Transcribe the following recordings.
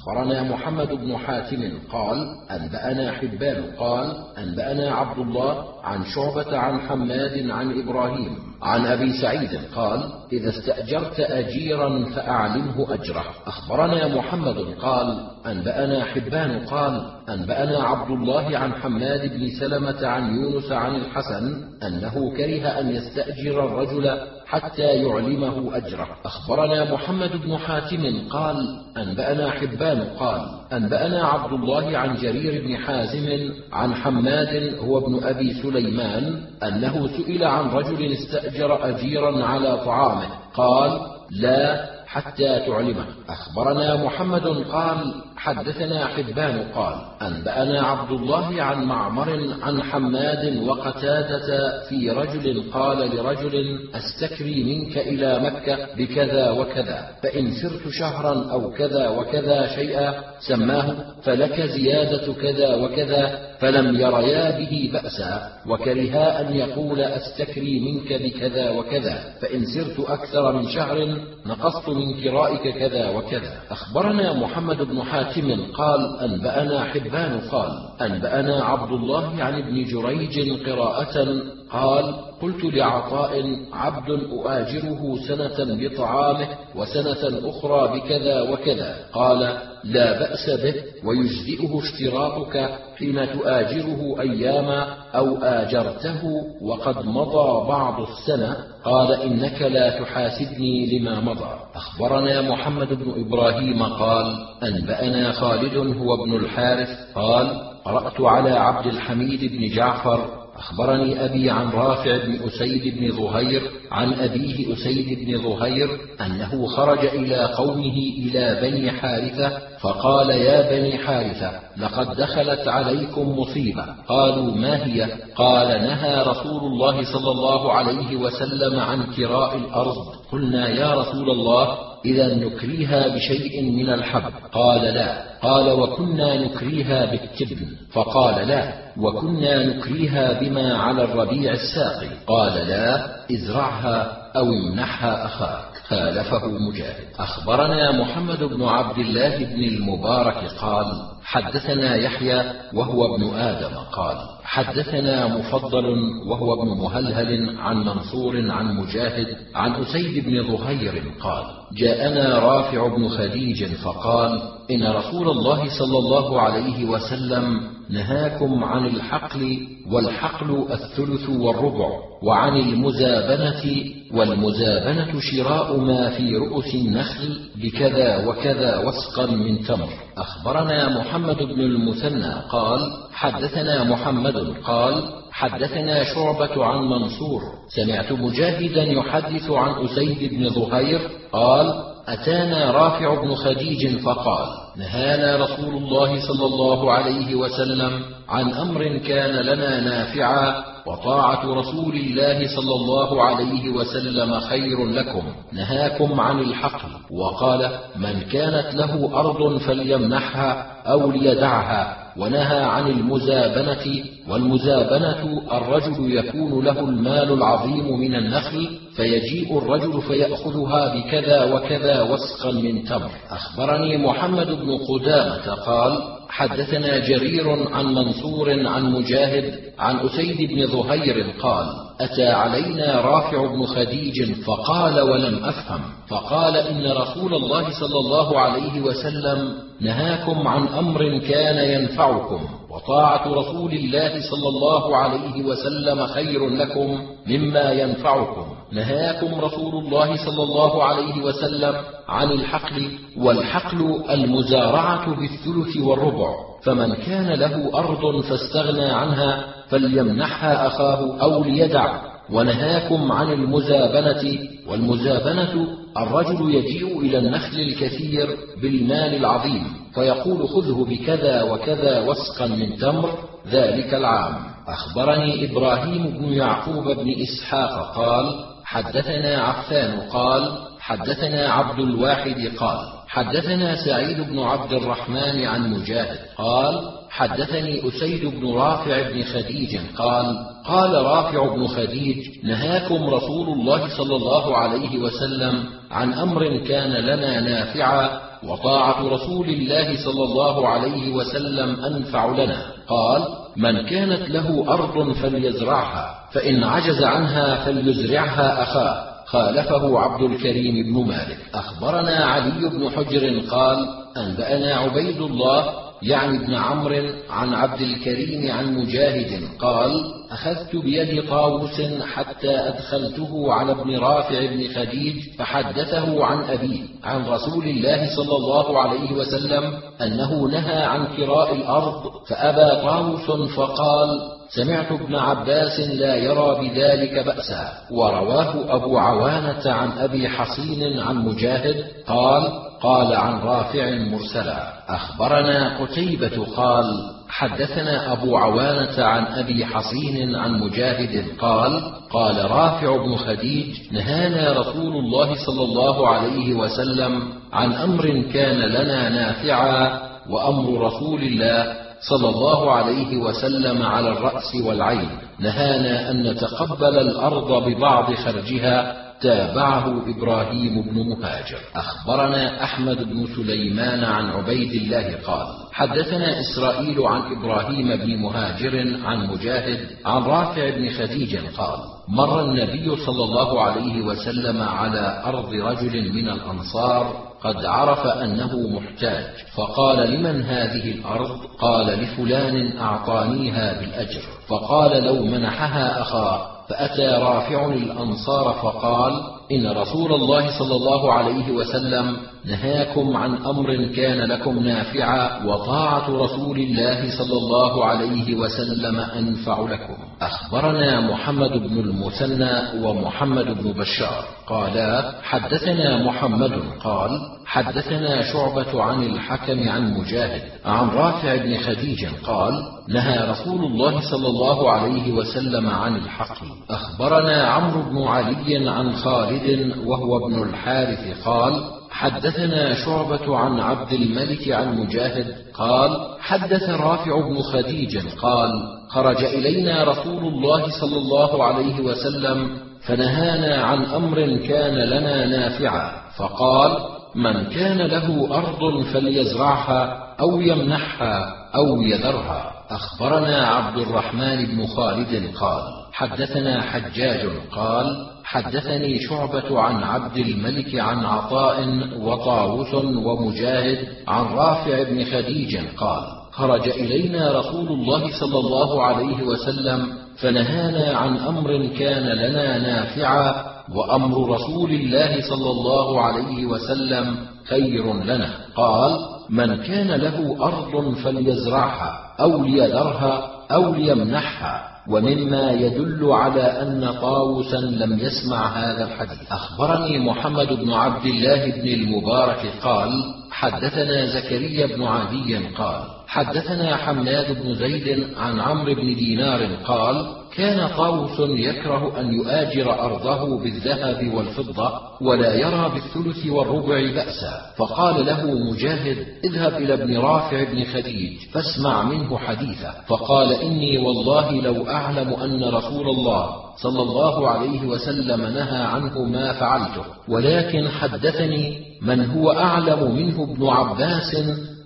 أخبرنا محمد بن حاتم قال أنبأنا حبان قال أنبأنا عبد الله عن شعبة عن حماد عن إبراهيم عن أبي سعيد قال إذا استأجرت أجيرا فأعلمه أجره. أخبرنا محمد قال أنبأنا حبان قال أنبأنا عبد الله عن حماد بن سلمة عن يونس عن الحسن أنه كره أن يستأجر الرجل حتى يعلمه أجره. أخبرنا محمد بن حاتم قال أنبأنا حبان قال أنبأنا عبد الله عن جرير بن حازم عن حماد هو ابن أبي سليمان أنه سئل عن رجل استأجر أجيرا على طعامه. قال لا حتى تعلمه. أخبرنا محمد قال حدثنا حبان قال أنبأنا عبد الله عن معمر عن حماد وقتادة في رجل قال لرجل أستكري منك إلى مكة بكذا وكذا فإن سرت شهرا أو كذا وكذا شيئا سماه فلك زيادة كذا وكذا فلم يريا به بأسا وكرها أن يقول أستكري منك بكذا وكذا فإن سرت أكثر من شهر نقصت من كرائك كذا وكذا. أخبرنا محمد بن حاتم قال أنبأنا حبان قال أنبأنا عبد الله عن ابن جريج قراءة قال قلت لعطاء عبد أؤاجره سنة بطعامه وسنة أخرى بكذا وكذا. قال لا بأس به ويجزئه اشتراطك حين تؤاجره أياما أو آجرته وقد مضى بعض السنة. قال إنك لا تحاسبني لما مضى. أخبرنا محمد بن إبراهيم قال أنبأنا خالد هو ابن الحارث. قال قرأت على عبد الحميد بن جعفر أخبرني أبي عن رافع بن أسيد بن ظهير عن أبيه أسيد بن ظهير أنه خرج إلى قومه إلى بني حارثة فقال يا بني حارثة لقد دخلت عليكم مصيبة. قالوا ما هي؟ قال نهى رسول الله صلى الله عليه وسلم عن كراء الأرض. قلنا يا رسول الله إذا نكريها بشيء من الحب. قال لا. قال وكنا نكريها بالتبن فقال لا. وكنا نكريها بما على الربيع الساقي. قال لا. ازرعها أو امنحها أخاك. خالفه مجاهد. أخبرنا محمد بن عبد الله بن المبارك قال حدثنا يحيى وهو ابن آدم قال حدثنا مفضل وهو ابن مهلهل عن منصور عن مجاهد عن أسيد بن ظهير قال جاءنا رافع بن خديج فقال إن رسول الله صلى الله عليه وسلم نهاكم عن الحقل والحقل الثلث والربع وعن المزابنة والمزابنة شراء ما في رؤوس النخل بكذا وكذا وسقا من تمر. أخبرنا محمد بن المثنى قال حدثنا محمد قال حدثنا شعبة عن منصور. سمعت مجاهدا يحدث عن أسيد بن ظهير قال أتانا رافع بن خديج فقال نهانا رسول الله صلى الله عليه وسلم عن أمر كان لنا نافعا وطاعة رسول الله صلى الله عليه وسلم خير لكم. نهاكم عن الحقل وقال من كانت له أرض فليمنحها أو ليدعها. ونهى عن المزابنة والمزابنة الرجل يكون له المال العظيم من النخل فيجيء الرجل فيأخذها بكذا وكذا وسقا من تمر. أخبرني محمد بن قدامة قال حدثنا جرير عن منصور عن مجاهد عن أسيد بن ظهير قال أتى علينا رافع بن خديج فقال ولم أفهم فقال إن رسول الله صلى الله عليه وسلم نهاكم عن أمر كان ينفعكم وطاعة رسول الله صلى الله عليه وسلم خير لكم مما ينفعكم. نهاكم رسول الله صلى الله عليه وسلم عن الحقل والحقل المزارعة بالثلث والربع. فمن كان له أرض فاستغنى عنها فليمنحها أخاه أو ليدع. ونهاكم عن المزابنة. والمزابنة الرجل يجيء إلى النخل الكثير بالمال العظيم فيقول خذه بكذا وكذا وسقا من تمر. ذلك العام. أخبرني إبراهيم بن يعقوب بن إسحاق قال حدثنا عفان قال حدثنا عبد الواحد قال حدثنا سعيد بن عبد الرحمن عن مجاهد قال حدثني أسيد بن رافع بن خديج قال قال رافع بن خديج نهاكم رسول الله صلى الله عليه وسلم عن أمر كان لنا نافعا وطاعة رسول الله صلى الله عليه وسلم أنفع لنا. قال من كانت له أرض فليزرعها فإن عجز عنها فليزرعها أخاه. خالفه عبد الكريم بن مالك. أخبرنا علي بن حجر قال أنبأنا عبيد الله يعني ابن عمرو عن عبد الكريم عن مجاهد قال أخذت بيد طاووس حتى أدخلته على ابن رافع بن خديج فحدثه عن أبيه عن رسول الله صلى الله عليه وسلم أنه نهى عن كراء الأرض فأبى طاووس فقال سمعت ابن عباس لا يرى بذلك بأسا ورواه أبو عوانة عن أبي حصين عن مجاهد قال قال عن رافع مرسلا أخبرنا قتيبة قال حدثنا أبو عوانة عن أبي حصين عن مجاهد قال قال رافع بن خديج نهانا رسول الله صلى الله عليه وسلم عن أمر كان لنا نافعا وأمر رسول الله صلى الله عليه وسلم على الرأس والعين نهانا أن نتقبل الأرض ببعض خرجها تابعه إبراهيم بن مهاجر. أخبرنا أحمد بن سليمان عن عبيد الله قال حدثنا إسرائيل عن إبراهيم بن مهاجر عن مجاهد عن رافع بن خديج قال مر النبي صلى الله عليه وسلم على أرض رجل من الأنصار قد عرف أنه محتاج. فقال لمن هذه الأرض؟ قال لفلان أعطانيها بالأجر. فقال لو منحها أخاه فأتى رافع الأنصار فقال إن رسول الله صلى الله عليه وسلم نهاكم عن أمر كان لكم نافعا وطاعة رسول الله صلى الله عليه وسلم أنفع لكم. أخبرنا محمد بن المثنى ومحمد بن بشار. قالا حدثنا محمد قال حدثنا شعبة عن الحكم عن مجاهد عن رافع بن خديج قال نهى رسول الله صلى الله عليه وسلم عن الحق. أخبرنا عمرو بن علي عن خالد وهو ابن الحارث قال حدثنا شعبة عن عبد الملك عن مجاهد قال حدث رافع بن خديج قال خرج إلينا رسول الله صلى الله عليه وسلم فنهانا عن أمر كان لنا نافعا فقال من كان له أرض فليزرعها أو يمنحها أو يذرها. أخبرنا عبد الرحمن بن خالد قال حدثنا حجاج قال حدثني شعبة عن عبد الملك عن عطاء وطاووس ومجاهد عن رافع بن خديج قال خرج إلينا رسول الله صلى الله عليه وسلم فنهانا عن أمر كان لنا نافعا وأمر رسول الله صلى الله عليه وسلم خير لنا. قال من كان له أرض فليزرعها أو ليذرها أو ليمنحها. ومما يدل على أن طاووسا لم يسمع هذا الحديث. أخبرني محمد بن عبد الله بن المبارك قال حدثنا زكريا بن عدي قال حدثنا حماد بن زيد عن عمرو بن دينار قال كان طاووس يكره أن يؤاجر أرضه بالذهب والفضة ولا يرى بالثلث والربع بأسا. فقال له مجاهد اذهب إلى ابن رافع بن خديج فاسمع منه حديثا فقال إني والله لو أعلم أن رسول الله صلى الله عليه وسلم نهى عنه ما فعلته. ولكن حدثني من هو أعلم منه ابن عباس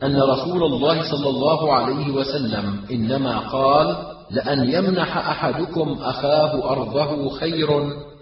أن رسول الله صلى الله عليه وسلم إنما قال لأن يمنح أحدكم أخاه أرضه خير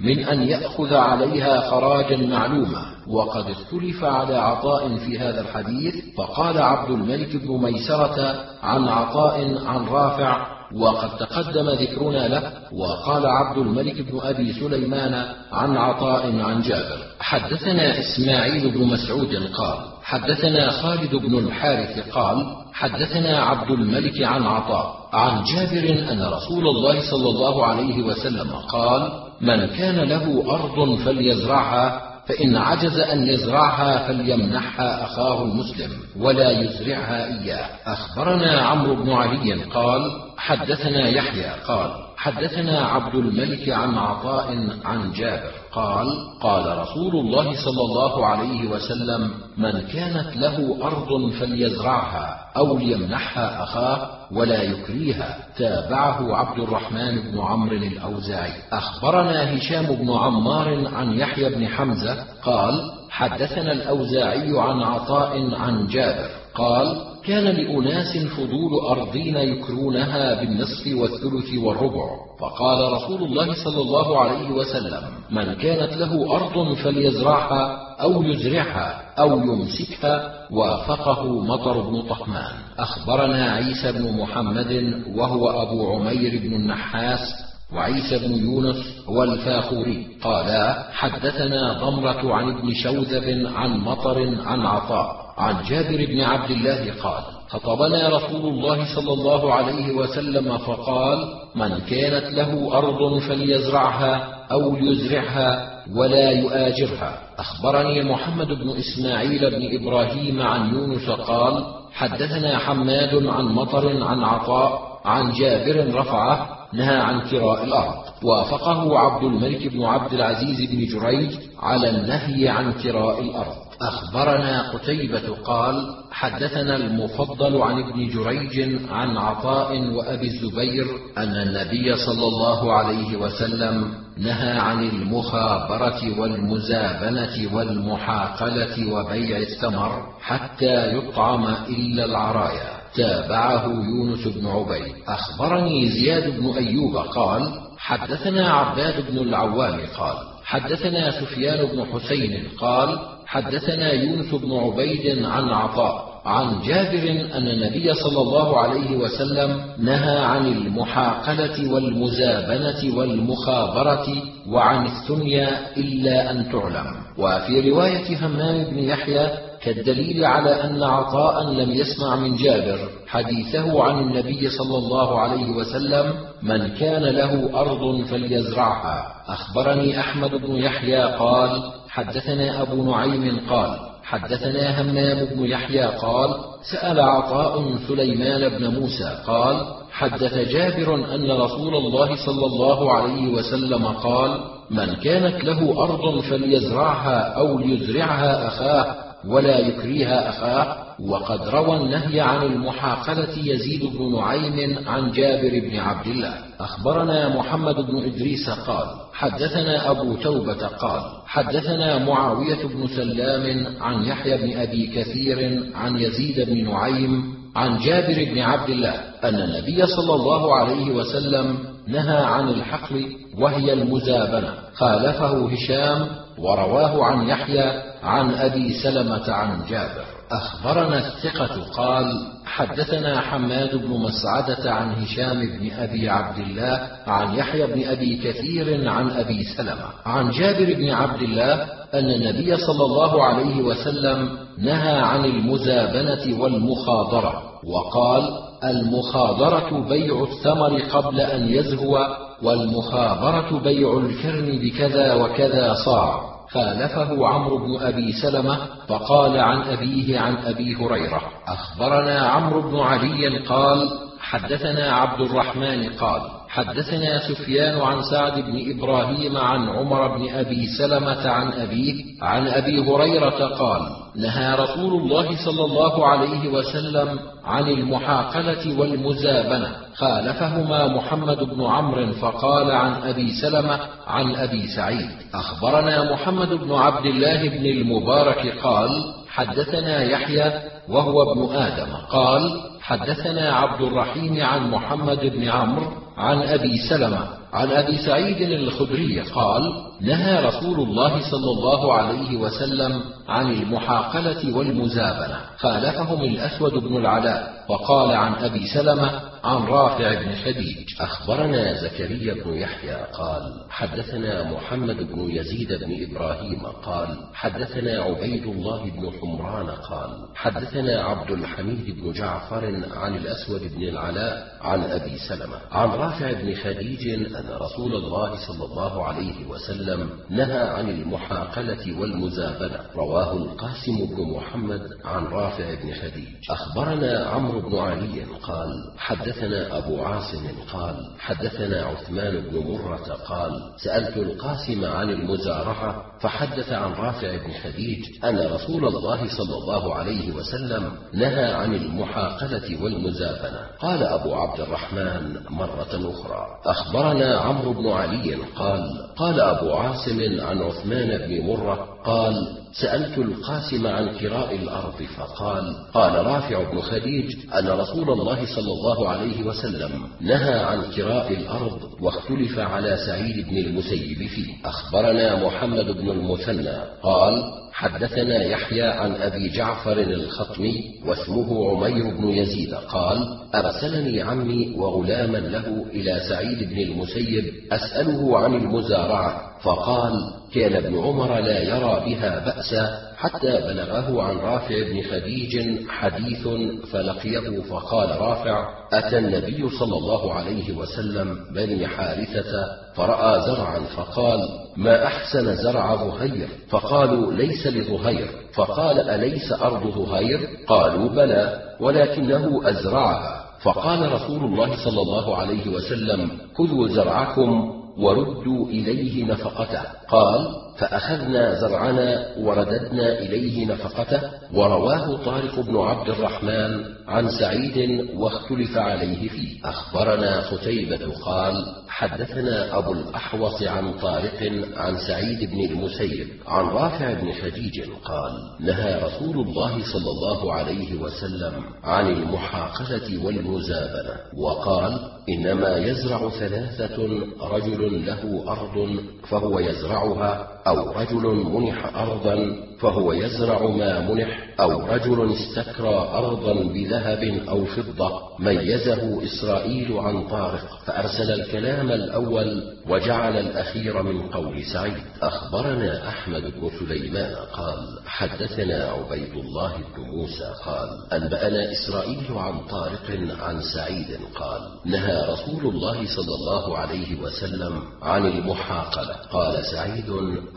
من أن يأخذ عليها خراجا معلوما. وقد اختلف على عطاء في هذا الحديث فقال عبد الملك بن ميسرة عن عطاء عن رافع وقد تقدم ذكرنا له. وقال عبد الملك بن أبي سليمان عن عطاء عن جابر حدثنا إسماعيل بن مسعود قال حدثنا خالد بن الحارث قال حدثنا عبد الملك عن عطاء عن جابر أن رسول الله صلى الله عليه وسلم قال من كان له أرض فليزرعها فإن عجز أن يزرعها فليمنحها أخاه المسلم ولا يزرعها إياه. أخبرنا عمرو بن علي قال حدثنا يحيى قال حدثنا عبد الملك عن عطاء عن جابر قال قال رسول الله صلى الله عليه وسلم من كانت له أرض فليزرعها أو ليمنحها أخاه ولا يكريها تابعه عبد الرحمن بن عمرو الأوزاعي. أخبرنا هشام بن عمار عن يحيى بن حمزة قال حدثنا الأوزاعي عن عطاء عن جابر قال كان لأناس فضول أرضين يكرونها بالنصف والثلث والربع. فقال رسول الله صلى الله عليه وسلم من كانت له أرض فليزرعها أو يزرعها أو يمسكها وافقه مطر بن طهمان أخبرنا عيسى بن محمد وهو أبو عمير بن النحاس وعيسى بن يونس والفاخوري. قالا حدثنا ضمرة عن ابن شوذب عن مطر عن عطاء. عن جابر بن عبد الله قال خطبنا رسول الله صلى الله عليه وسلم فقال من كانت له أرض فليزرعها أو يزرعها ولا يؤاجرها. أخبرني محمد بن إسماعيل بن إبراهيم عن يونس قال حدثنا حماد عن مطر عن عطاء عن جابر رفعه نهى عن كراء الأرض. وافقه عبد الملك بن عبد العزيز بن جريج على النهي عن كراء الأرض. أخبرنا قتيبة قال حدثنا المفضل عن ابن جريج عن عطاء وأبي الزبير أن النبي صلى الله عليه وسلم نهى عن المخابرة والمزابنة والمحاقلة وبيع الثمر حتى يطعم إلا العرايا. تابعه يونس بن عبيد. أخبرني زياد بن أيوب قال حدثنا عباد بن العوام قال حدثنا سفيان بن حسين قال حدثنا يونس بن عبيد عن عطاء عن جابر أن النبي صلى الله عليه وسلم نهى عن المحاقله والمزابنة والمخابرة وعن الثنيا إلا أن تعلم. وفي رواية همام بن يحيى كالدليل على أن عطاء لم يسمع من جابر حديثه عن النبي صلى الله عليه وسلم من كان له أرض فليزرعها. أخبرني أحمد بن يحيى قال حدثنا أبو نعيم قال حدثنا همام بن يحيى قال سأل عطاء سليمان بن موسى قال حدث جابر أن رسول الله صلى الله عليه وسلم قال من كانت له أرض فليزرعها أو ليزرعها أخاه ولا يكريها أخاه وقد روى النهي عن المحاقله يزيد بن نعيم عن جابر بن عبد الله. أخبرنا محمد بن إدريس قال حدثنا أبو توبة قال حدثنا معاوية بن سلام عن يحيى بن أبي كثير عن يزيد بن نعيم عن جابر بن عبد الله أن النبي صلى الله عليه وسلم نهى عن الحقل وهي المزابنة. خالفه هشام ورواه عن يحيى عن أبي سلمة عن جابر. أخبرنا الثقة قال حدثنا حماد بن مسعدة عن هشام بن أبي عبد الله عن يحيى بن أبي كثير عن أبي سلمة. عن جابر بن عبد الله أن النبي صلى الله عليه وسلم نهى عن المزابنة والمخاضرة وقال المخاضرة بيع الثمر قبل أن يزهو والمخابرة بيع الكرم بكذا وكذا صاع. خالفه عمرو بن أبي سلمة فقال عن أبيه عن أبي هريرة أخبرنا عمرو بن علي قال حدثنا عبد الرحمن قال حدثنا سفيان عن سعد بن إبراهيم عن عمر بن أبي سلمة عن أبيه عن أبي هريرة قال نهى رسول الله صلى الله عليه وسلم عن المحاقلة والمزابنة. خالفهما محمد بن عمرو فقال عن أبي سلمة عن أبي سعيد. أخبرنا محمد بن عبد الله بن المبارك قال حدثنا يحيى وهو ابن آدم قال حدثنا عبد الرحيم عن محمد بن عمرو عن أبي سلمة عن أبي سعيد الخدري قال نهى رسول الله صلى الله عليه وسلم عن المحاقلة والمزابنه خالفهم الأسود بن العلاء وقال عن أبي سلمة عن رافع بن خديج. أخبرنا زكريا بن يحيى قال حدثنا محمد بن يزيد بن إبراهيم قال حدثنا عبيد الله بن حمران قال حدثنا عبد الحميد بن جعفر عن الأسود بن العلاء عن أبي سلمة. عن رافع بن خديج أن رسول الله صلى الله عليه وسلم نهى عن المحاقلة والمزابنه رواه القاسم بن محمد عن رافع بن خديج. أخبرنا عمرو بن علي قال حدثنا أبو عاصم قال حدثنا عثمان بن مرة قال سألت القاسم عن المزارعة فحدث عن رافع بن خديج أن رسول الله صلى الله عليه وسلم نهى عن المحاقله والمزابنه قال أبو عبد الرحمن مرة أخرى أخبرنا عمرو بن علي قال قال أبو عاصم عن عثمان بن مرة قال سألت القاسم عن كراء الأرض فقال قال رافع بن خديج أن رسول الله صلى الله عليه وسلم نهى عن كراء الأرض واختلف على سعيد بن المسيب فيه. أخبرنا محمد بن المثنى قال حدثنا يحيى عن أبي جعفر الخطمي واسمه عمير بن يزيد قال أرسلني عمي وغلاما له إلى سعيد بن المسيب أسأله عن المزارعة. فقال كان ابن عمر لا يرى بها بأسا حتى بلغه عن رافع بن خديج حديث فلقيه فقال رافع أتى النبي صلى الله عليه وسلم بني حارثة فرأى زرعا فقال ما أحسن زرع ظهير فقالوا ليس لظهير فقال أليس أرض ظهير قالوا بلى ولكنه أزرعها. فقال رسول الله صلى الله عليه وسلم خذوا زرعكم وردوا إليه نفقته. قال فأخذنا زرعنا ورددنا إليه نفقته ورواه طارق بن عبد الرحمن عن سعيد واختلف عليه فيه. أخبرنا قتيبة قال حدثنا أبو الأحوص عن طارق عن سعيد بن المسيب عن رافع بن خديج قال نهى رسول الله صلى الله عليه وسلم عن المحاقلة والمزابنة وقال إنما يزرع ثلاثة رجل له أرض فهو يزرعها أو رجل منح أرضا فهو يزرع ما منح أو رجل استكرى أرضا بذهب أو فضة ميزه إسرائيل عن طارق فأرسل الكلام الأول وجعل الأخير من قول سعيد. أخبرنا أحمد بن سليمان قال حدثنا عبيد الله بن موسى قال أنبأنا إسرائيل عن طارق عن سعيد قال نهى رسول الله صلى الله عليه وسلم عن المحاقلة قال سعيد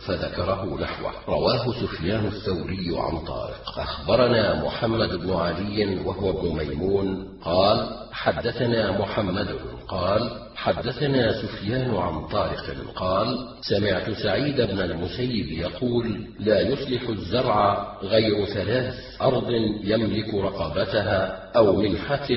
فذكره نحوه. رواه سفيان الثوري عن طارق. أخبرنا محمد بن علي وهو ابن ميمون قال حدثنا محمد قال حدثنا سفيان عن طارق قال سمعت سعيد بن المسيب يقول لا يصلح الزرع غير ثلاث أرض يملك رقبتها أو منحة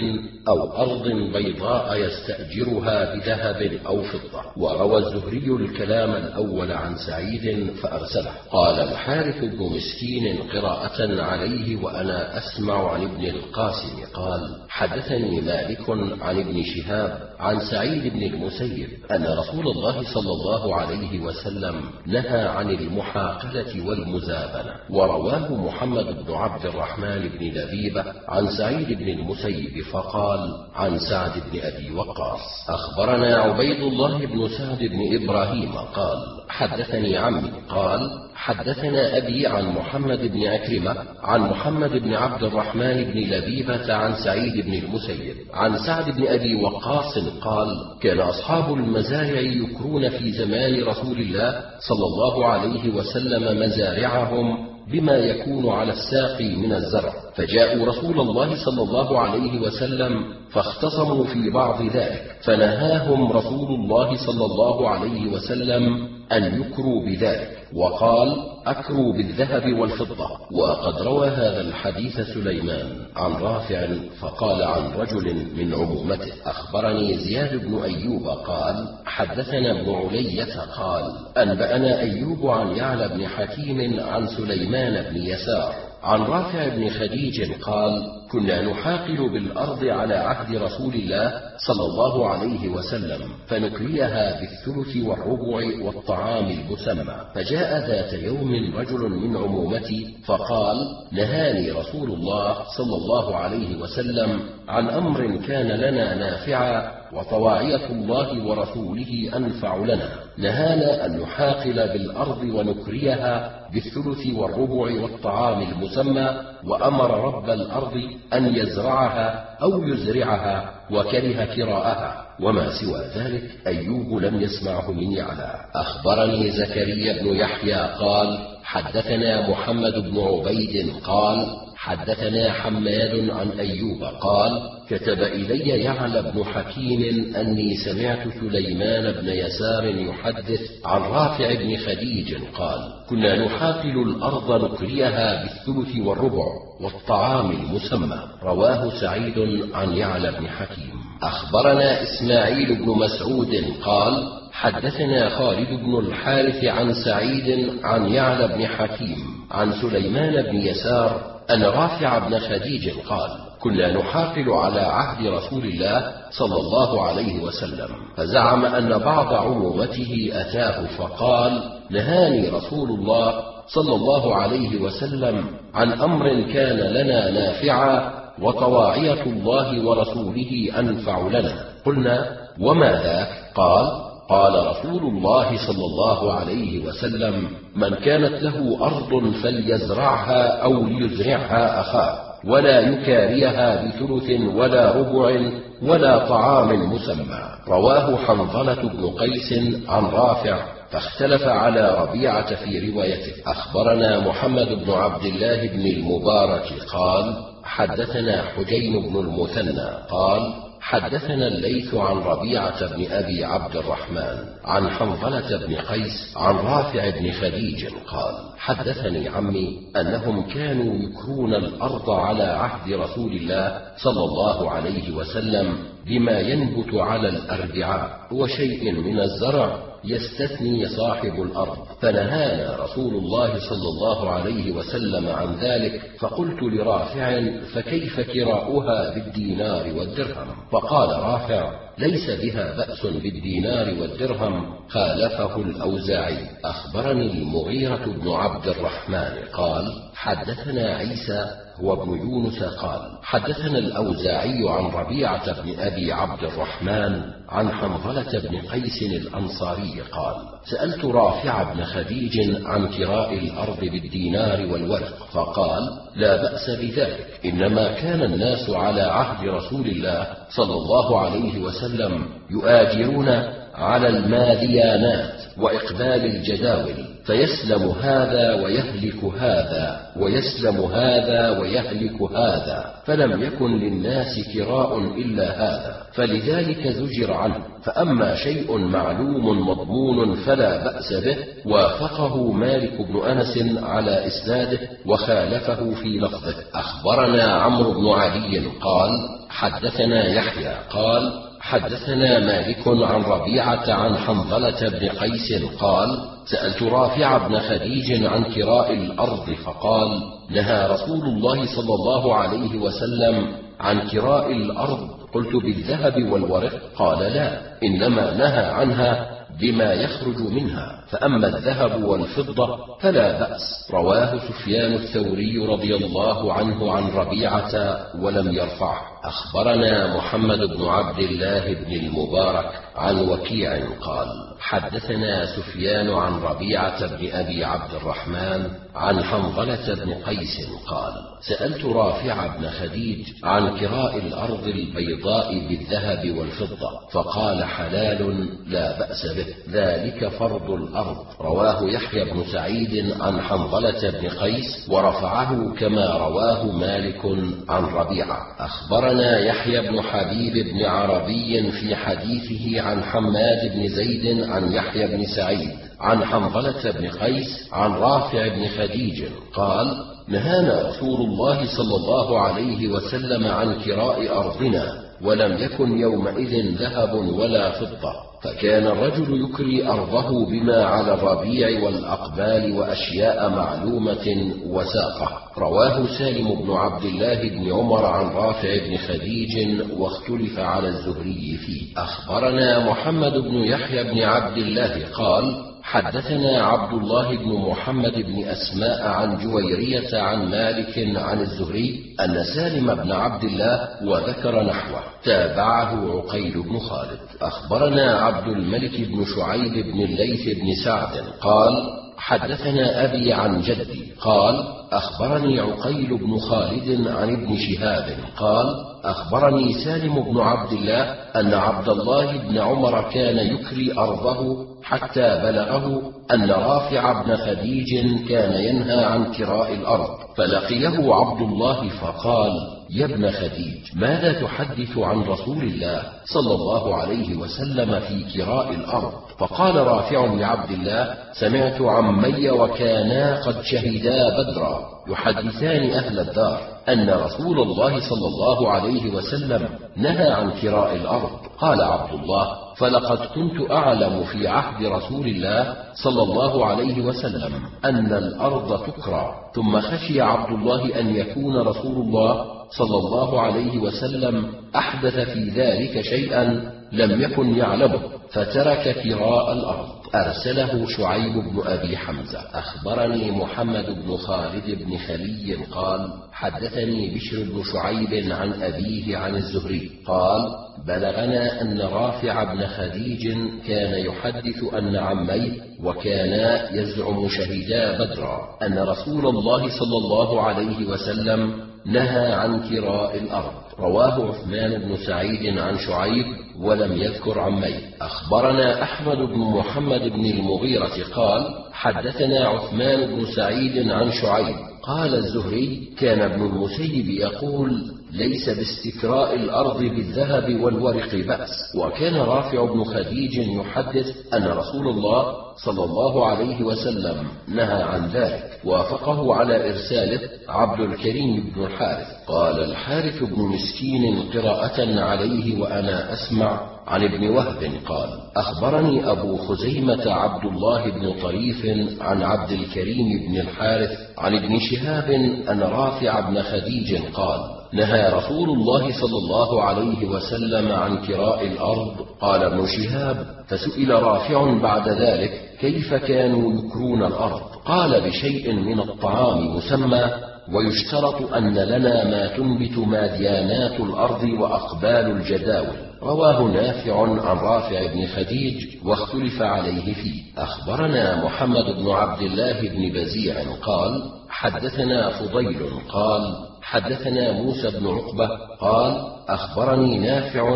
أو أرض بيضاء يستأجرها بذهب أو فضة. وروى الزهري الكلام الأول عن سعيد فأرسله. قال الحارث بن مسكين قراءة عليه وأنا أسمع عن ابن القاسم قال حدثني مالك عن ابن شهاب عن سعيد بن المسيب أن رسول الله صلى الله عليه وسلم نهى عن المحاقلة والمزابنة ورواه محمد بن عبد الرحمن بن لبيبة عن سعيد بن المسيب فقال عن سعد بن أبي وقاص. أخبرنا عبيد الله بن سعد بن إبراهيم قال حدثني عمي قال حدثنا أبي عن محمد بن أكرمة عن محمد بن عبد الرحمن بن لبيبة عن سعيد بن المسيب عن سعد بن أبي وقاص قال كان أصحاب المزارع يكرون في زمان رسول الله صلى الله عليه وسلم مزارعهم بما يكون على الساقي من الزرع. فجاءوا رسول الله صلى الله عليه وسلم فاختصموا في بعض ذلك فنهاهم رسول الله صلى الله عليه وسلم أن يكروا بذلك. وقال أكروا بالذهب والفضة. وقد روى هذا الحديث سليمان عن رافع فقال عن رجل من عمومته أخبرني زياد بن أيوب قال حدثنا ابن علية قال أنبأنا أيوب عن يعلى بن حكيم عن سليمان بن يسار. عن رافع بن خديج قال كنا نحاقل بالأرض على عهد رسول الله صلى الله عليه وسلم فنكريها بالثلث والربع والطعام المسمى. فجاء ذات يوم رجل من عمومتي فقال نهاني رسول الله صلى الله عليه وسلم عن أمر كان لنا نافعا وطواعية الله ورسوله أنفع لنا. نهانا أن نحاقل بالأرض ونكريها بالثلث والربع والطعام المسمى وأمر رب الأرض أن يزرعها أو يزرعها وكره كراءها. وما سوى ذلك أيوب لم يسمعه من يعلى. أخبرني زكريا بن يحيى قال حدثنا محمد بن عبيد قال حدثنا حماد عن أيوب قال كتب إلي يعلى بن حكيم أني سمعت سليمان بن يسار يحدث عن رافع بن خديج قال كنا نحاقل الأرض نكريها بالثلث والربع والطعام المسمى. رواه سعيد عن يعلى بن حكيم. أخبرنا إسماعيل بن مسعود قال حدثنا خالد بن الحارث عن سعيد عن يعلى بن حكيم عن سليمان بن يسار أن رافع بن خديج قال كنا نحافل على عهد رسول الله صلى الله عليه وسلم فزعم أن بعض عمومته أتاه فقال نهاني رسول الله صلى الله عليه وسلم عن أمر كان لنا نافعا وطواعية الله ورسوله أنفع لنا. قلنا وما ذاك؟ قال قال رسول الله صلى الله عليه وسلم من كانت له أرض فليزرعها أو ليزرعها أخاه ولا يكاريها بثلث ولا ربع ولا طعام مسمى. رواه حنظلة بن قيس عن رافع فاختلف على ربيعة في روايته. أخبرنا محمد بن عبد الله بن المبارك قال حدثنا حجين بن المثنى قال حدثنا الليث عن ربيعة بن أبي عبد الرحمن عن حنظلة بن قيس عن رافع بن خديج قال حدثني عمي أنهم كانوا يكرون الأرض على عهد رسول الله صلى الله عليه وسلم بما ينبت على الأربعاء وشيء من الزرع يستثني صاحب الأرض. فنهانا رسول الله صلى الله عليه وسلم عن ذلك فقلت لرافع فكيف كراؤها بالدينار والدرهم؟ فقال رافع ليس بها بأس بالدينار والدرهم خالفه الأوزاعي. أخبرني المغيرة بن عبد الرحمن. قال حدثنا عيسى هو ابن يونس. قال حدثنا الأوزاعي عن ربيعة بن أبي عبد الرحمن عن حنظلة بن قيس الأنصاري. قال سألت رافع بن خديج عن كراء الأرض بالدينار والورق فقال لا بأس بذلك إنما كان الناس على عهد رسول الله صلى الله عليه وسلم يؤاجرون على الماذيانات وإقبال الجداول فيسلم هذا ويهلك هذا ويسلم هذا ويهلك هذا فلم يكن للناس كراء إلا هذا فلذلك زجر عنه. فأما شيء معلوم مضمون فلا بأس به وافقه مالك بن أنس على إسناده وخالفه في لفظه. أخبرنا عمرو بن علي قال حدثنا يحيى قال حدثنا مالك عن ربيعة عن حنظلة بن قيس قال سألت رافع بن خديج عن كراء الأرض فقال نهى رسول الله صلى الله عليه وسلم عن كراء الأرض قلت بالذهب والورق؟ قال لا إنما نهى عنها بما يخرج منها فأما الذهب والفضة فلا بأس. رواه سفيان الثوري رضي الله عنه عن ربيعة ولم يرفعه أخبرنا محمد بن عبد الله بن المبارك عن وكيع قال حدثنا سفيان عن ربيعة بن أبي عبد الرحمن عن حنظلة بن قيس قال سألت رافع بن خديج عن كراء الأرض البيضاء بالذهب والفضة فقال حلال لا بأس به ذلك فرض الأرض. رواه يحيى بن سعيد عن حنظلة بن قيس ورفعه كما رواه مالك عن ربيعة. أخبرنا يحيى بن حبيب بن عربي في حديثه عن حماد بن زيد عن يحيى بن سعيد عن حنظلة بن قيس عن رافع بن خديج قال نهانا رسول الله صلى الله عليه وسلم عن كراء أرضنا ولم يكن يومئذ ذهب ولا فضة. فكان الرجل يكري أرضه بما على الربيع والأقبال وأشياء معلومة وساقة. رواه سالم بن عبد الله بن عمر عن رافع بن خديج واختلف على الزهري فيه. أخبرنا محمد بن يحيى بن عبد الله قال حدثنا عبد الله بن محمد بن أسماء عن جويرية عن مالك عن الزهري أن سالم بن عبد الله وذكر نحوه. تابعه عقيل بن خالد. أخبرنا عبد الملك بن شعيب بن الليث بن سعد قال حدثنا أبي عن جدي قال أخبرني عقيل بن خالد عن ابن شهاب قال أخبرني سالم بن عبد الله أن عبد الله بن عمر كان يكري أرضه حتى بلغه أن رافع بن خديج كان ينهى عن كراء الأرض فلقيه عبد الله فقال يا ابن خديج ماذا تحدث عن رسول الله صلى الله عليه وسلم في كراء الأرض؟ فقال رافع لعبد الله سمعت عمي وكانا قد شهدا بدرا يحدثان أهل الدار. أن رسول الله صلى الله عليه وسلم نهى عن كراء الأرض. قال عبد الله فلقد كنت أعلم في عهد رسول الله صلى الله عليه وسلم أن الأرض تكرى. ثم خشي عبد الله أن يكون رسول الله صلى الله عليه وسلم أحدث في ذلك شيئا لم يكن يعلمه فترك كراء الأرض. أرسله شعيب بن أبي حمزة. أخبرني محمد بن خالد بن خلي قال حدثني بشر بن شعيب عن أبيه عن الزهري. قال بلغنا أن رافع بن خديج كان يحدث أن عميه وكانا يزعم شهدا بدرا أن رسول الله صلى الله عليه وسلم نهى عن كراء الأرض. رواه عثمان بن سعيد عن شعيب ولم يذكر عميه أخبرنا أحمد بن محمد بن المغيرة قال حدثنا عثمان بن سعيد عن شعيب. قال الزهري كان ابن المسيب يقول ليس باستكراء الأرض بالذهب والورق بأس. وكان رافع بن خديج يحدث أن رسول الله صلى الله عليه وسلم نهى عن ذلك وافقه على إرساله عبد الكريم بن الحارث قال الحارث بن مسكين قراءة عليه وأنا أسمع عن ابن وهب قال أخبرني أبو خزيمة عبد الله بن طريف عن عبد الكريم بن الحارث عن ابن شهاب أن رافع بن خديج قال نهى رسول الله صلى الله عليه وسلم عن كراء الأرض. قال ابن شهاب فسئل رافع بعد ذلك كيف كانوا يكرون الأرض؟ قال بشيء من الطعام مسمى ويشترط أن لنا ما تنبت ماديانات الأرض وأقبال الجداول. رواه نافع عن رافع بن خديج واختلف عليه فيه. أخبرنا محمد بن عبد الله بن بزيع قال حدثنا فضيل قال حدثنا موسى بن عقبة قال أخبرني نافع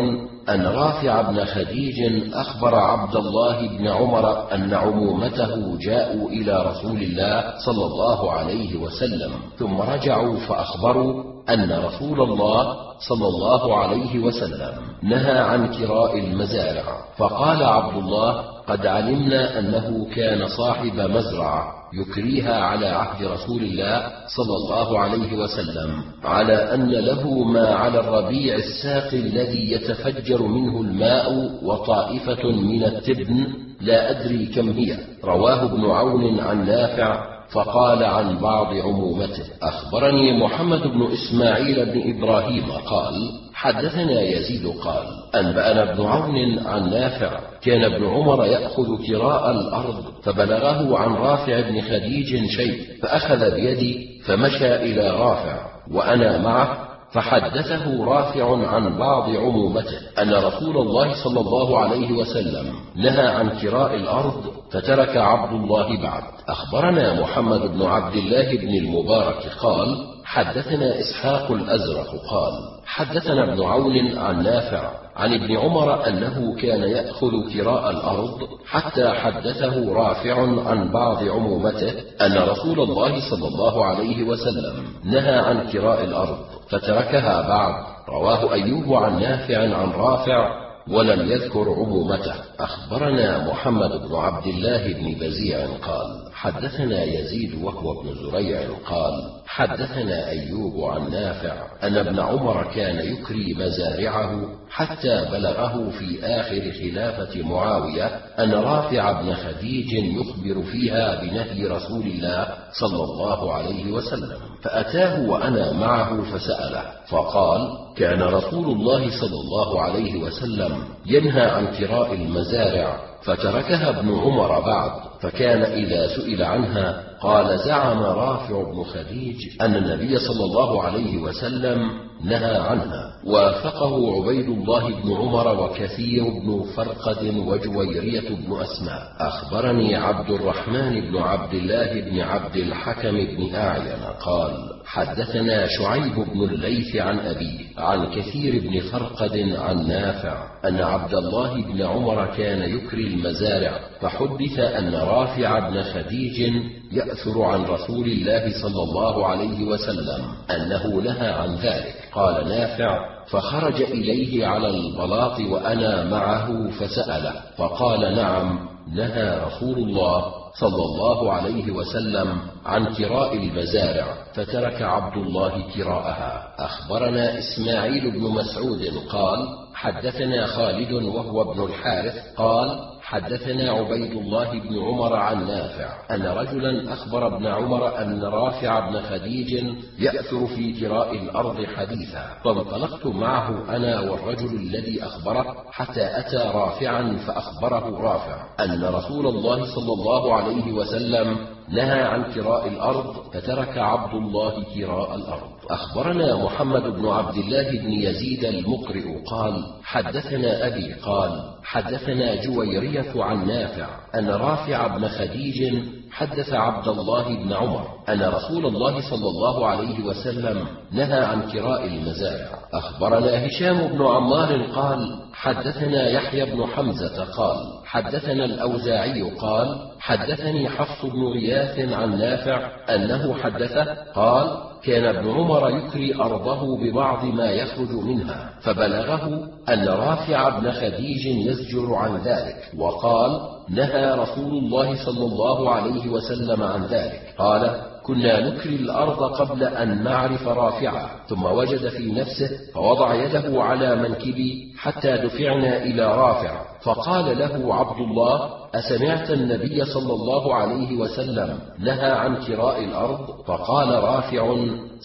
أن رافع بن خديج أخبر عبد الله بن عمر أن عمومته جاءوا إلى رسول الله صلى الله عليه وسلم ثم رجعوا فأخبروا أن رسول الله صلى الله عليه وسلم نهى عن كراء المزارع فقال عبد الله قد علمنا أنه كان صاحب مزرعة. يكريها على عهد رسول الله صلى الله عليه وسلم على أن له ما على الربيع الساقي الذي يتفجر منه الماء وطائفة من التبن لا أدري كم هي. رواه ابن عون عن نافع فقال عن بعض عمومته أخبرني محمد بن إسماعيل بن إبراهيم قال حدثنا يزيد قال أنبأنا ابن عون عن نافع كان ابن عمر يأخذ كراء الأرض فبلغه عن رافع بن خديج شيء فأخذ بيدي فمشى إلى رافع وأنا معه فحدثه رافع عن بعض عمومته أن رسول الله صلى الله عليه وسلم نهى عن كراء الأرض فترك عبد الله بعد. أخبرنا محمد بن عبد الله بن المبارك قال حدثنا إسحاق الأزرق قال حدثنا ابن عون عن نافع عن ابن عمر أنه كان يأخذ كراء الأرض حتى حدثه رافع عن بعض عمومته أن رسول الله صلى الله عليه وسلم نهى عن كراء الأرض فتركها بعد. رواه أيوب عن نافع عن رافع ولم يذكر عمومته. أخبرنا محمد بن عبد الله بن بزيع قال حدثنا يزيد وهو ابن زريع قال حدثنا أيوب عن نافع أن ابن عمر كان يكري مزارعه حتى بلغه في آخر خلافة معاوية أن رافع بن خديج يخبر فيها بنهي رسول الله صلى الله عليه وسلم فأتاه وأنا معه فسأله فقال كان رسول الله صلى الله عليه وسلم ينهى عن كراء المزارع فتركها ابن عمر بعد فكان إذا سئل عنها قال زعم رافع بن خديج أن النبي صلى الله عليه وسلم نهى عنها وافقه عبيد الله بن عمر وكثير بن فرقد وجويرية بن أسماء. أخبرني عبد الرحمن بن عبد الله بن عبد الحكم بن أعين قال حدثنا شعيب بن الليث عن أبيه عن كثير بن فرقد عن نافع أن عبد الله بن عمر كان يكري المزارع فحدث أن رافع بن خديج يأثر عن رسول الله صلى الله عليه وسلم أنه نهى عن ذلك. قال نافع فخرج إليه على البلاط وأنا معه فسأله فقال نعم نهى رسول الله صلى الله عليه وسلم عن كراء المزارع فترك عبد الله كراءها. أخبرنا إسماعيل بن مسعود قال حدثنا خالد وهو ابن الحارث قال حدثنا عبيد الله بن عمر عن نافع أن رجلا أخبر ابن عمر أن رافع بن خديج يأثر في كراء الأرض حديثا فانطلقت معه أنا والرجل الذي أخبره حتى أتى رافعا فأخبره رافع أن رسول الله صلى الله عليه وسلم نهى عن كراء الأرض فترك عبد الله كراء الأرض. أخبرنا محمد بن عبد الله بن يزيد المقرئ قال حدثنا أبي قال حدثنا جويرية عن نافع أن رافع بن خديج حدث عبد الله بن عمر أن رسول الله صلى الله عليه وسلم نهى عن كراء المزارع. أخبرنا هشام بن عمار قال حدثنا يحيى بن حمزة قال حدثنا الأوزاعي قال حدثني حفص بن غياث عن نافع أنه حدثه قال كان ابن عمر يكري أرضه ببعض ما يخرج منها فبلغه أن رافع بن خديج يزجر عن ذلك وقال نهى رسول الله صلى الله عليه وسلم عن ذلك. قال كنا نكري الأرض قبل أن نعرف رافعا ثم وجد في نفسه فوضع يده على منكبي حتى دفعنا إلى رافع فقال له عبد الله أسمعت النبي صلى الله عليه وسلم نهى عن كراء الأرض؟ فقال رافع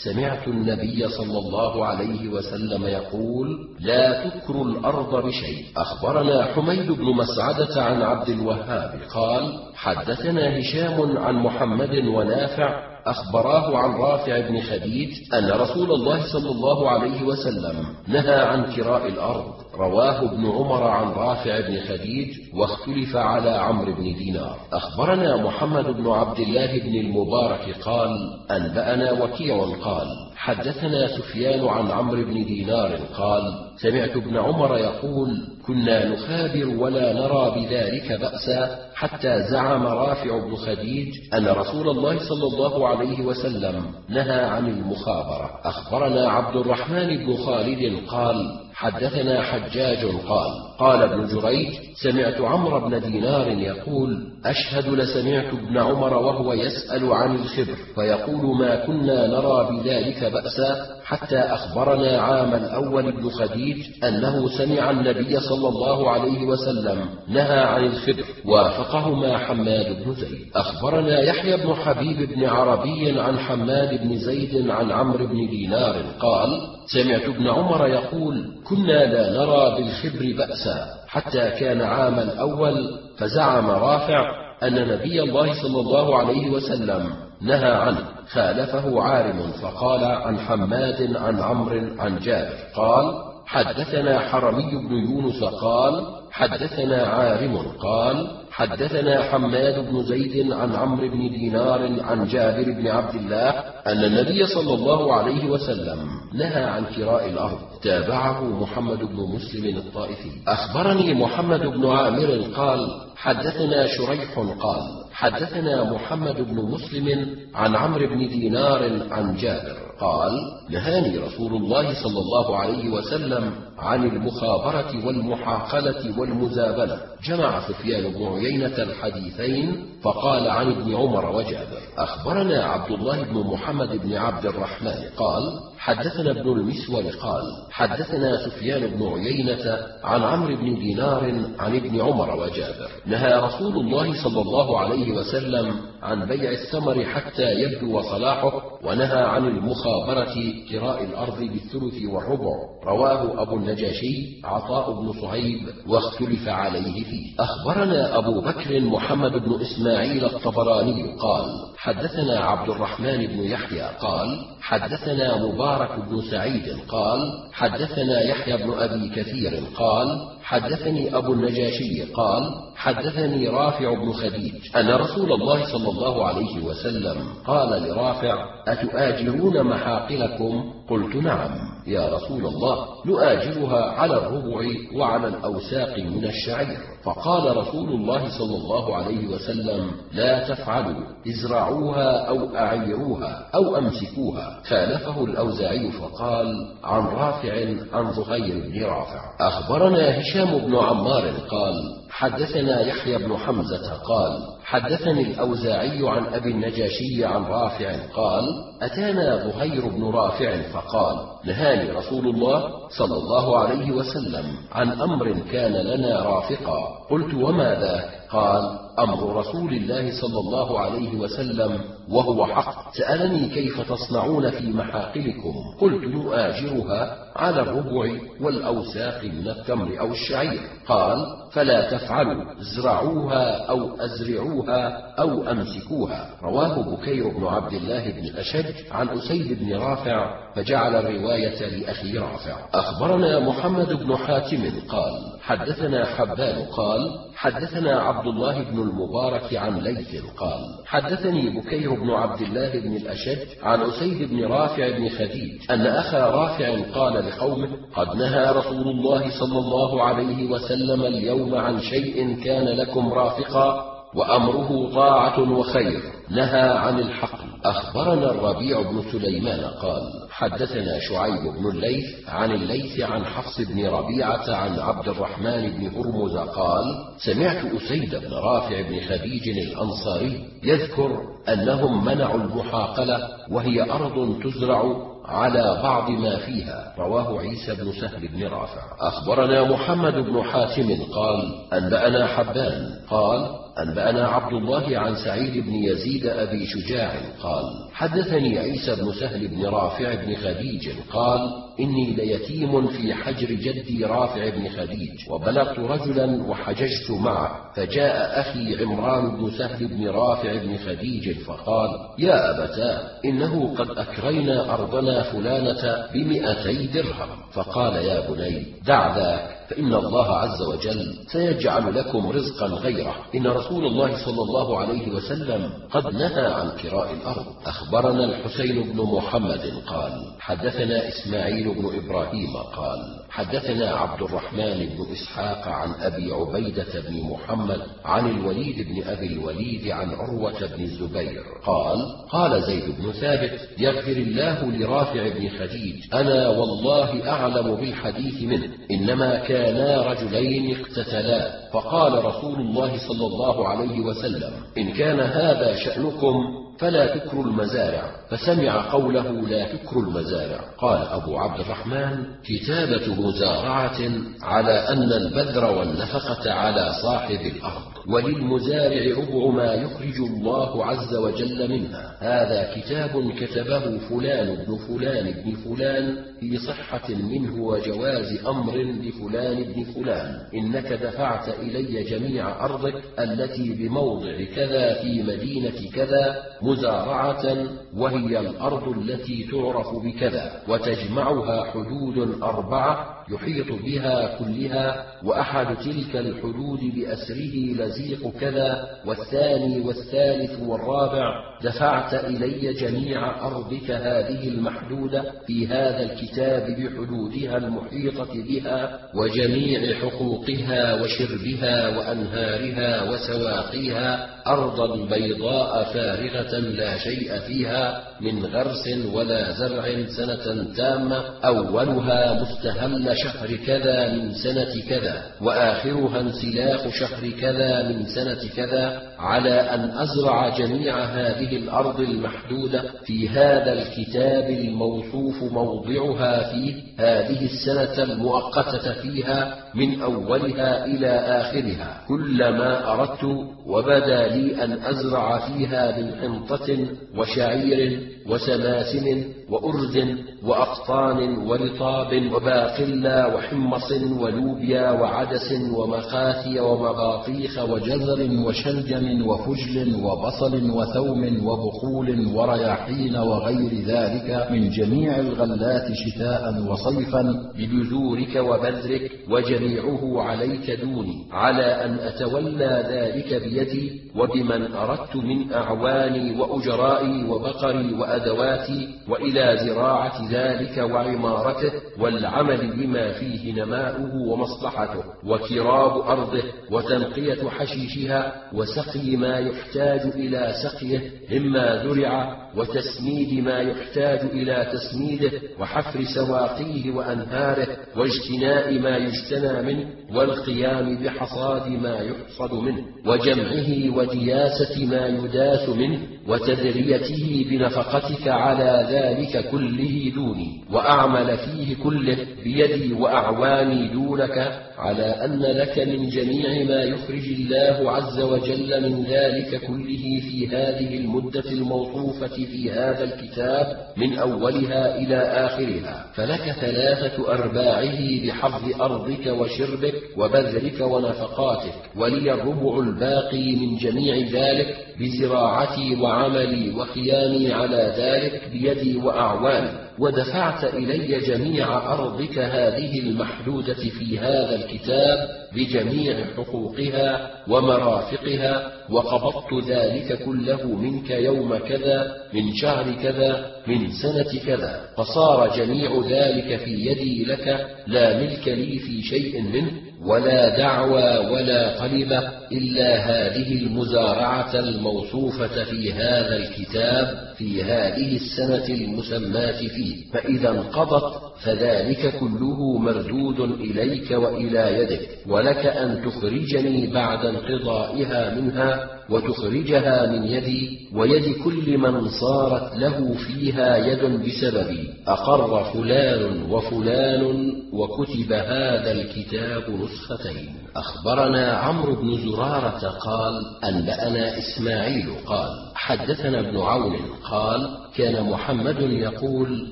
سمعت النبي صلى الله عليه وسلم يقول لا تكروا الأرض بشيء. أخبرنا حميد بن مسعدة عن عبد الوهاب قال حدثنا هشام عن محمد ونافع أخبراه عن رافع بن خديج أن رسول الله صلى الله عليه وسلم نهى عن كراء الأرض. رواه ابن عمر عن رافع بن خديج واختلف على عمرو بن دينار. أخبرنا محمد بن عبد الله بن المبارك قال أنبأنا وكيع قال حدثنا سفيان عن عمرو بن دينار قال سمعت ابن عمر يقول كنا نخابر ولا نرى بذلك بأسا حتى زعم رافع بن خديج أن رسول الله صلى الله عليه وسلم نهى عن المخابرة. أخبرنا عبد الرحمن بن خالد قال حدثنا حجاج قال قال ابن جريج سمعت عمرو بن دينار يقول أشهد لسمعت ابن عمر وهو يسأل عن الخبر فيقول ما كنا نرى بذلك بأسا حتى أخبرنا عام الأول بن خديج أنه سمع النبي صلى الله عليه وسلم نهى عن الخبر وافقهما حماد بن زيد. أخبرنا يحيى بن حبيب بن عربي عن حماد بن زيد عن عمرو بن دينار قال سمعت ابن عمر يقول كنا لا نرى بالخبر بأسا. حتى كان عام الأول فزعم رافع أن نبي الله صلى الله عليه وسلم نهى عنه خالفه عارم فقال عن حماد عن عمرو عن جابر قال حدثنا حرمي بن يونس قال حدثنا عارم قال حدثنا حماد بن زيد عن عمرو بن دينار عن جابر بن عبد الله أن النبي صلى الله عليه وسلم نهى عن كراء الأرض. تابعه محمد بن مسلم الطائفي. أخبرني محمد بن عامر قال حدثنا شريح قال حدثنا محمد بن مسلم عن عمرو بن دينار عن جابر قال نهاني رسول الله صلى الله عليه وسلم عن المخابرة والمحاقلة والمزابلة. جمع سفيان بن عيينة الحديثين فقال عن ابن عمر وجابر أخبرنا عبد الله بن محمد بن عبد الرحمن قال حدثنا ابن المسور قال حدثنا سفيان بن عيينة عن عمرو بن دينار عن ابن عمر وجابر. نهى رسول الله صلى الله عليه وسلم عن بيع الثمر حتى يبدو صلاحه ونهى عن المخابرة كراء الأرض بالثلث والربع. رواه أبو النجاشي عطاء بن صهيب واختلف عليه فيه. أخبرنا أبو بكر محمد بن إسماعيل الطبراني قال حدثنا عبد الرحمن بن يحيى قال حدثنا مبارك بن سعيد قال حدثنا يحيى بن أبي كثير قال حدثني أبو النجاشي قال حدثني رافع بن خديج. أن رسول الله صلى الله عليه وسلم قال لرافع أتؤاجرون محاقلكم؟ قلت نعم. يا رسول الله نؤاجرها على الربع وعلى الأوساق من الشعير. فقال رسول الله صلى الله عليه وسلم لا تفعلوا ازرعوها أو أعيروها أو أمسكوها. خالفه الأوزاعي فقال عن رافع عن زهير بن رافع. أخبرنا هشام بن عمار قال حدثنا يحيى بن حمزة قال حدثني الأوزاعي عن أبي النجاشي عن رافع قال أتانا ظهير بن رافع فقال نهاني رسول الله صلى الله عليه وسلم عن أمر كان لنا رافقا. قلت وما ذاك قال أمر رسول الله صلى الله عليه وسلم وهو حق. سألني كيف تصنعون في محاقلكم؟ قلت نؤاجرها على الربع والأوساق من التمر أو الشعير. قال فلا تفعلوا ازرعوها أو أزرعوها أو أمسكوها. رواه بكير بن عبد الله بن الأشج عن أسيد بن رافع فجعل الرواية لأخي رافع. أخبرنا محمد بن حاتم قال حدثنا حبان قال حدثنا عبد الله بن المبارك عن ليث قال حدثني بكير بن عبد الله بن الأشج عن أسيد بن رافع بن خديج أن أخا رافع قال لقومه قد نهى رسول الله صلى الله عليه وسلم اليوم عن شيء كان لكم رافقا. وأمره طاعة وخير. نهى عن الحقل أخبرنا الربيع بن سليمان قال حدثنا شعيب بن الليث عن الليث عن حفص بن ربيعة عن عبد الرحمن بن هرمز قال سمعت أسيد بن رافع بن خديج الأنصاري يذكر أنهم منعوا المحاقلة وهي أرض تزرع على بعض ما فيها. رواه عيسى بن سهل بن رافع. أخبرنا محمد بن حاتم قال أنبأنا حبان. قال أنبأنا عبد الله عن سعيد بن يزيد أبي شجاع قال حدثني عيسى بن سهل بن رافع بن خديج قال إني ليتيم في حجر جدي رافع بن خديج وبلغت رجلا وحججت معه فجاء أخي عمران بن سهل بن رافع بن خديج فقال يا أبتاه إنه قد أكرينا أرضنا فلانة بمئتي درهم. فقال يا بني دع ذاك فإن الله عز وجل سيجعل لكم رزقا غيره. إن رسول الله صلى الله عليه وسلم قد نهى عن كراء الأرض. أخبرنا الحسين بن محمد قال حدثنا إسماعيل بن إبراهيم قال حدثنا عبد الرحمن بن إسحاق عن أبي عبيدة بن محمد عن الوليد بن أبي الوليد عن عروة بن الزبير قال قال زيد بن ثابت يغفر الله لرافع بن خديج أنا والله أعلم بالحديث منه إنما كانا رجلين اقتتلا فقال رسول الله صلى الله عليه وسلم إن كان هذا شأنكم فلا تكروا المزارع. فسمع قوله لا تكروا المزارع. قال أبو عبد الرحمن كتابة مزارعة على أن البذر والنفقة على صاحب الأرض. وللمزارع ربع ما يخرج الله عز وجل منها. هذا كتاب كتبه فلان بن فلان بن فلان في صحة منه وجواز أمر لفلان بن فلان. إنك دفعت إلي جميع أرضك التي بموضع كذا في مدينة كذا مزارعة وهي الأرض التي تعرف بكذا وتجمعها حدود أربعة يحيط بها كلها وأحد تلك الحدود بأسره لزيق كذا والثاني والثالث والرابع دفعت إلي جميع أرضك هذه المحدودة في هذا الكتاب بحدودها المحيطة بها وجميع حقوقها وشربها وأنهارها وسواقيها أرضا بيضاء فارغة لا شيء فيها من غرس ولا زرع سنة تامة أولها مستهل شهر كذا من سنة كذا وآخرها انسلاخ شهر كذا من سنة كذا على أن أزرع جميع هذه الأرض المحدودة في هذا الكتاب الموصوف موضعها فيه هذه السنة المؤقتة فيها من أولها إلى آخرها. كلما أردت وبدا لي أن أزرع فيها من حنطة وشعير وسماسم وأرز وأقطان ورطاب وباقلا وحمص ولوبيا وعدس ومخاثي ومباطيخ وجزر وشلجم وفجل وبصل وثوم وبقول ورياحين وغير ذلك من جميع الغلات شتاء وصيفا ببذورك وبذرك وجميعه عليك دوني على أن أتولى ذلك بيدي وبمن أردت من أعواني وأجرائي وبقري وأدواتي وإلى إلى زراعة ذلك وعمارته والعمل بما فيه نماؤه ومصلحته وكراب أرضه وتنقية حشيشها وسقي ما يحتاج إلى سقيه مما زرع وتسميد ما يحتاج إلى تسميده وحفر سواقيه وأنهاره واجتناء ما يجتنى منه والقيام بحصاد ما يحصد منه وجمعه ودياسة ما يداس منه وتدريته بنفقتك على ذلك كله دوني وأعمل فيه كله بيدي وأعواني دونك على أن لك من جميع ما يخرج الله عز وجل من ذلك كله في هذه المدة الموصوفة في هذا الكتاب من أولها إلى آخرها. فلك ثلاثة أرباعه بحظ أرضك وشربك وبذرك ونفقاتك ولي الربع الباقي من جميع ذلك بزراعتي وعملي وقيامي على ذلك بيدي وأعواني ودفعت إلي جميع أرضك هذه المحدودة في هذا الكتاب بجميع حقوقها ومرافقها وقبضت ذلك كله منك يوم كذا من شهر كذا من سنة كذا فصار جميع ذلك في يدي لك لا ملك لي في شيء منه ولا دعوى ولا قلبة إلا هذه المزارعة الموصوفة في هذا الكتاب في هذه السنة المسماة فيه. فإذا انقضت فذلك كله مردود إليك وإلى يدك. ولك أن تخرجني بعد انقضائها منها وتخرجها من يدي ويد كل من صارت له فيها يد بسببي. أقر فلان وفلان وكتب هذا الكتاب نسختين. أخبرنا عمرو بن زرارة قال أنبأنا إسماعيل قال حدثنا ابن عون قال كان محمد يقول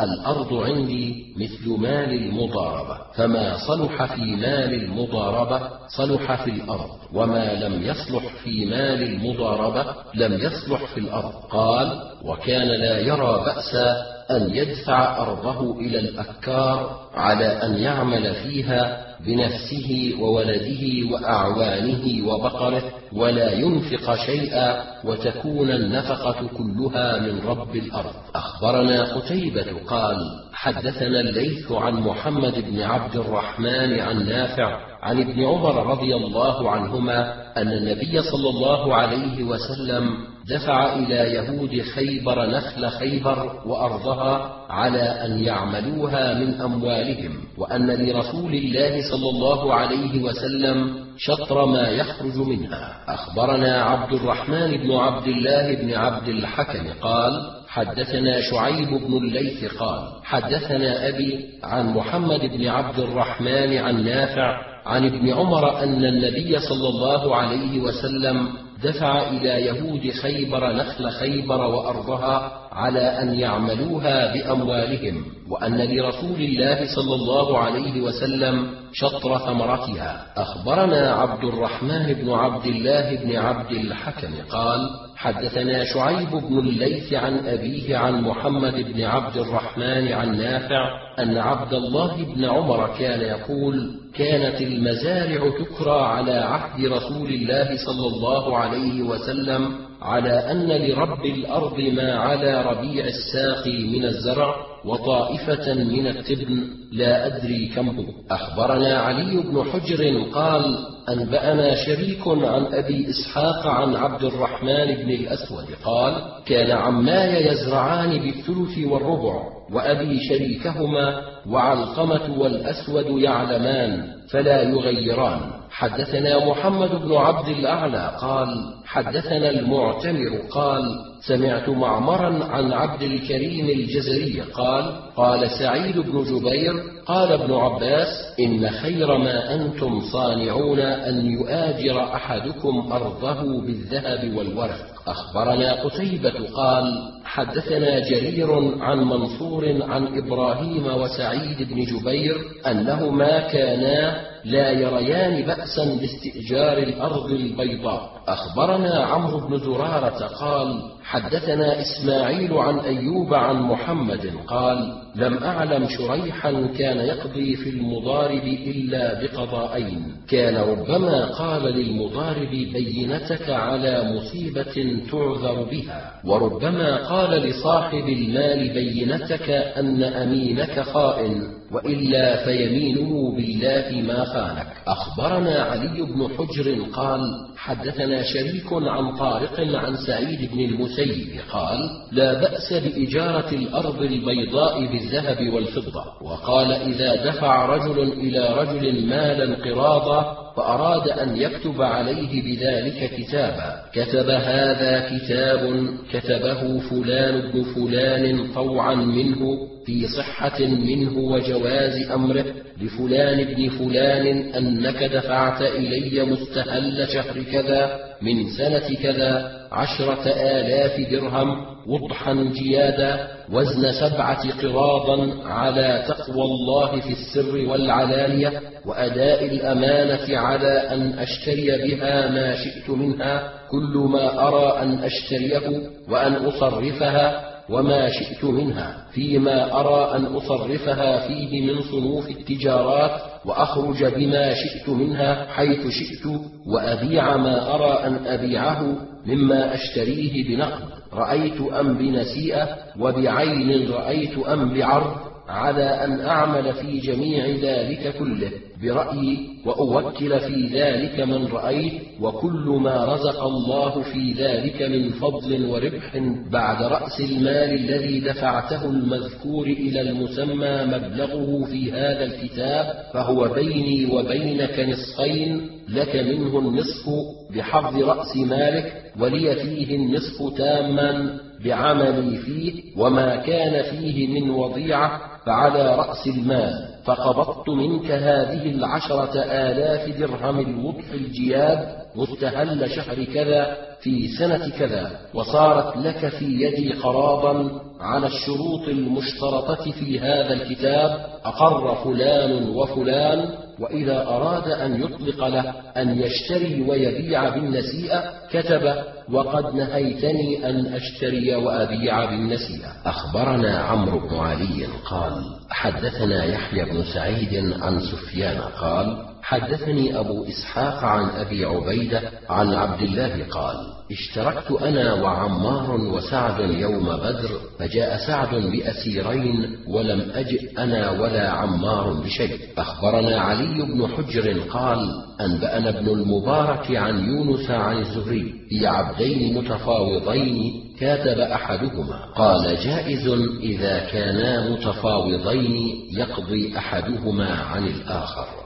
الأرض عندي مثل مال المضاربة فما صلح في مال المضاربة صلح في الأرض وما لم يصلح في مال المضاربة لم يصلح في الأرض قال وكان لا يرى بأسا أن يدفع أرضه إلى الأكار على أن يعمل فيها بنفسه وولده وأعوانه وبقره ولا ينفق شيئا وتكون النفقة كلها من رب الأرض. أخبرنا قتيبة قال حدثنا الليث عن محمد بن عبد الرحمن عن نافع عن ابن عمر رضي الله عنهما أن النبي صلى الله عليه وسلم دفع إلى يهود خيبر نخل خيبر وأرضها على أن يعملوها من أموالهم وأن لرسول الله صلى الله عليه وسلم شطر ما يخرج منها. أخبرنا عبد الرحمن بن عبد الله بن عبد الحكم قال حدثنا شعيب بن الليث قال حدثنا أبي عن محمد بن عبد الرحمن عن نافع عن ابن عمر أن النبي صلى الله عليه وسلم دفع إلى يهود خيبر نخل خيبر وأرضها. على أن يعملوها بأموالهم وأن لرسول الله صلى الله عليه وسلم شطر ثمرتها. أخبرنا عبد الرحمن بن عبد الله بن عبد الحكم قال حدثنا شعيب بن الليث عن أبيه عن محمد بن عبد الرحمن عن نافع أن عبد الله بن عمر كان يقول كانت المزارع تكرى على عهد رسول الله صلى الله عليه وسلم على أن لرب الأرض ما على ربيع الساقي من الزرع وطائفة من التبن لا أدري كم هو. أخبرنا علي بن حجر قال أنبأنا شريك عن أبي إسحاق عن عبد الرحمن بن الأسود قال كان عماي يزرعان بالثلث والربع وأبي شريكهما وعلقمة والأسود يعلمان فلا يغيران. حدثنا محمد بن عبد الأعلى قال حدثنا المعتمر قال سمعت معمرا عن عبد الكريم الجزري قال قال سعيد بن جبير قال ابن عباس إن خير ما أنتم صانعون أن يؤاجر أحدكم أرضه بالذهب والورق. أخبرنا قتيبة قال حدثنا جرير عن منصور عن إبراهيم وسعيد بن جبير أنهما كانا لا يريان بأسا باستئجار الأرض البيضاء. أخبرنا عمرو بن زرارة قال حدثنا إسماعيل عن أيوب عن محمد قال لم أعلم شريحا كان يقضي في المضارب إلا بقضاءين كان ربما قال للمضارب بينتك على مصيبة تعذر بها وربما قال لصاحب المال بينتك أن أمينك خائن وإلا فيمينه بالله ما خانك. أخبرنا علي بن حجر قال حدثنا شريك عن طارق عن سعيد بن المسيب قال لا بأس بإجارة الأرض البيضاء بالذهب والفضة وقال إذا دفع رجل إلى رجل مالا قراضا فأراد أن يكتب عليه بذلك كتابا. كتب هذا كتاب كتبه فلان بن فلان طوعا منه في صحة منه وجواز أمره لفلان بن فلان أنك دفعت إلي مستهل شهر كذا من سنة كذا عشرة آلاف درهم وضحا جيادا وزن سبعة قراضا على تقوى الله في السر والعلانية وأداء الأمانة على أن أشتري بها ما شئت منها كل ما أرى أن أشتريه وأن أصرفها وما شئت منها فيما أرى أن أصرفها فيه من صنوف التجارات وأخرج بما شئت منها حيث شئت وأبيع ما أرى أن أبيعه مما أشتريه بنقد. رأيت أم بنسيئة وبعين رأيت أم بعرض على أن أعمل في جميع ذلك كله. برأيي وأوكل في ذلك من رأيت وكل ما رزق الله في ذلك من فضل وربح بعد رأس المال الذي دفعته المذكور إلى المسمى مبلغه في هذا الكتاب فهو بيني وبينك نصفين لك منه النصف بحظ رأس مالك ولي فيه النصف تاما بعملي فيه وما كان فيه من وضيعة فعلى رأس المال. فقبضت منك هذه العشرة آلاف درهم الوضح الجياد مستهل شهر كذا في سنة كذا وصارت لك في يدي قرابا على الشروط المشترطة في هذا الكتاب أقر فلان وفلان وإذا أراد أن يطلق له أن يشتري ويبيع بالنسيئة كتب وقد نهيتني أن أشتري وأبيع بالنسيئة. أخبرنا عمرو بن علي قال حدثنا يحيى بن سعيد عن سفيان قال حدثني أبو إسحاق عن أبي عبيدة عن عبد الله قال اشتركت أنا وعمار وسعد يوم بدر فجاء سعد بأسيرين ولم أجئ أنا ولا عمار بشيء. أخبرنا علي بن حجر قال أنبأنا ابن المبارك عن يونس عن الزهري في عبدين متفاوضين كاتب أحدهما. قال جائز إذا كانا متفاوضين يقضي أحدهما عن الآخر.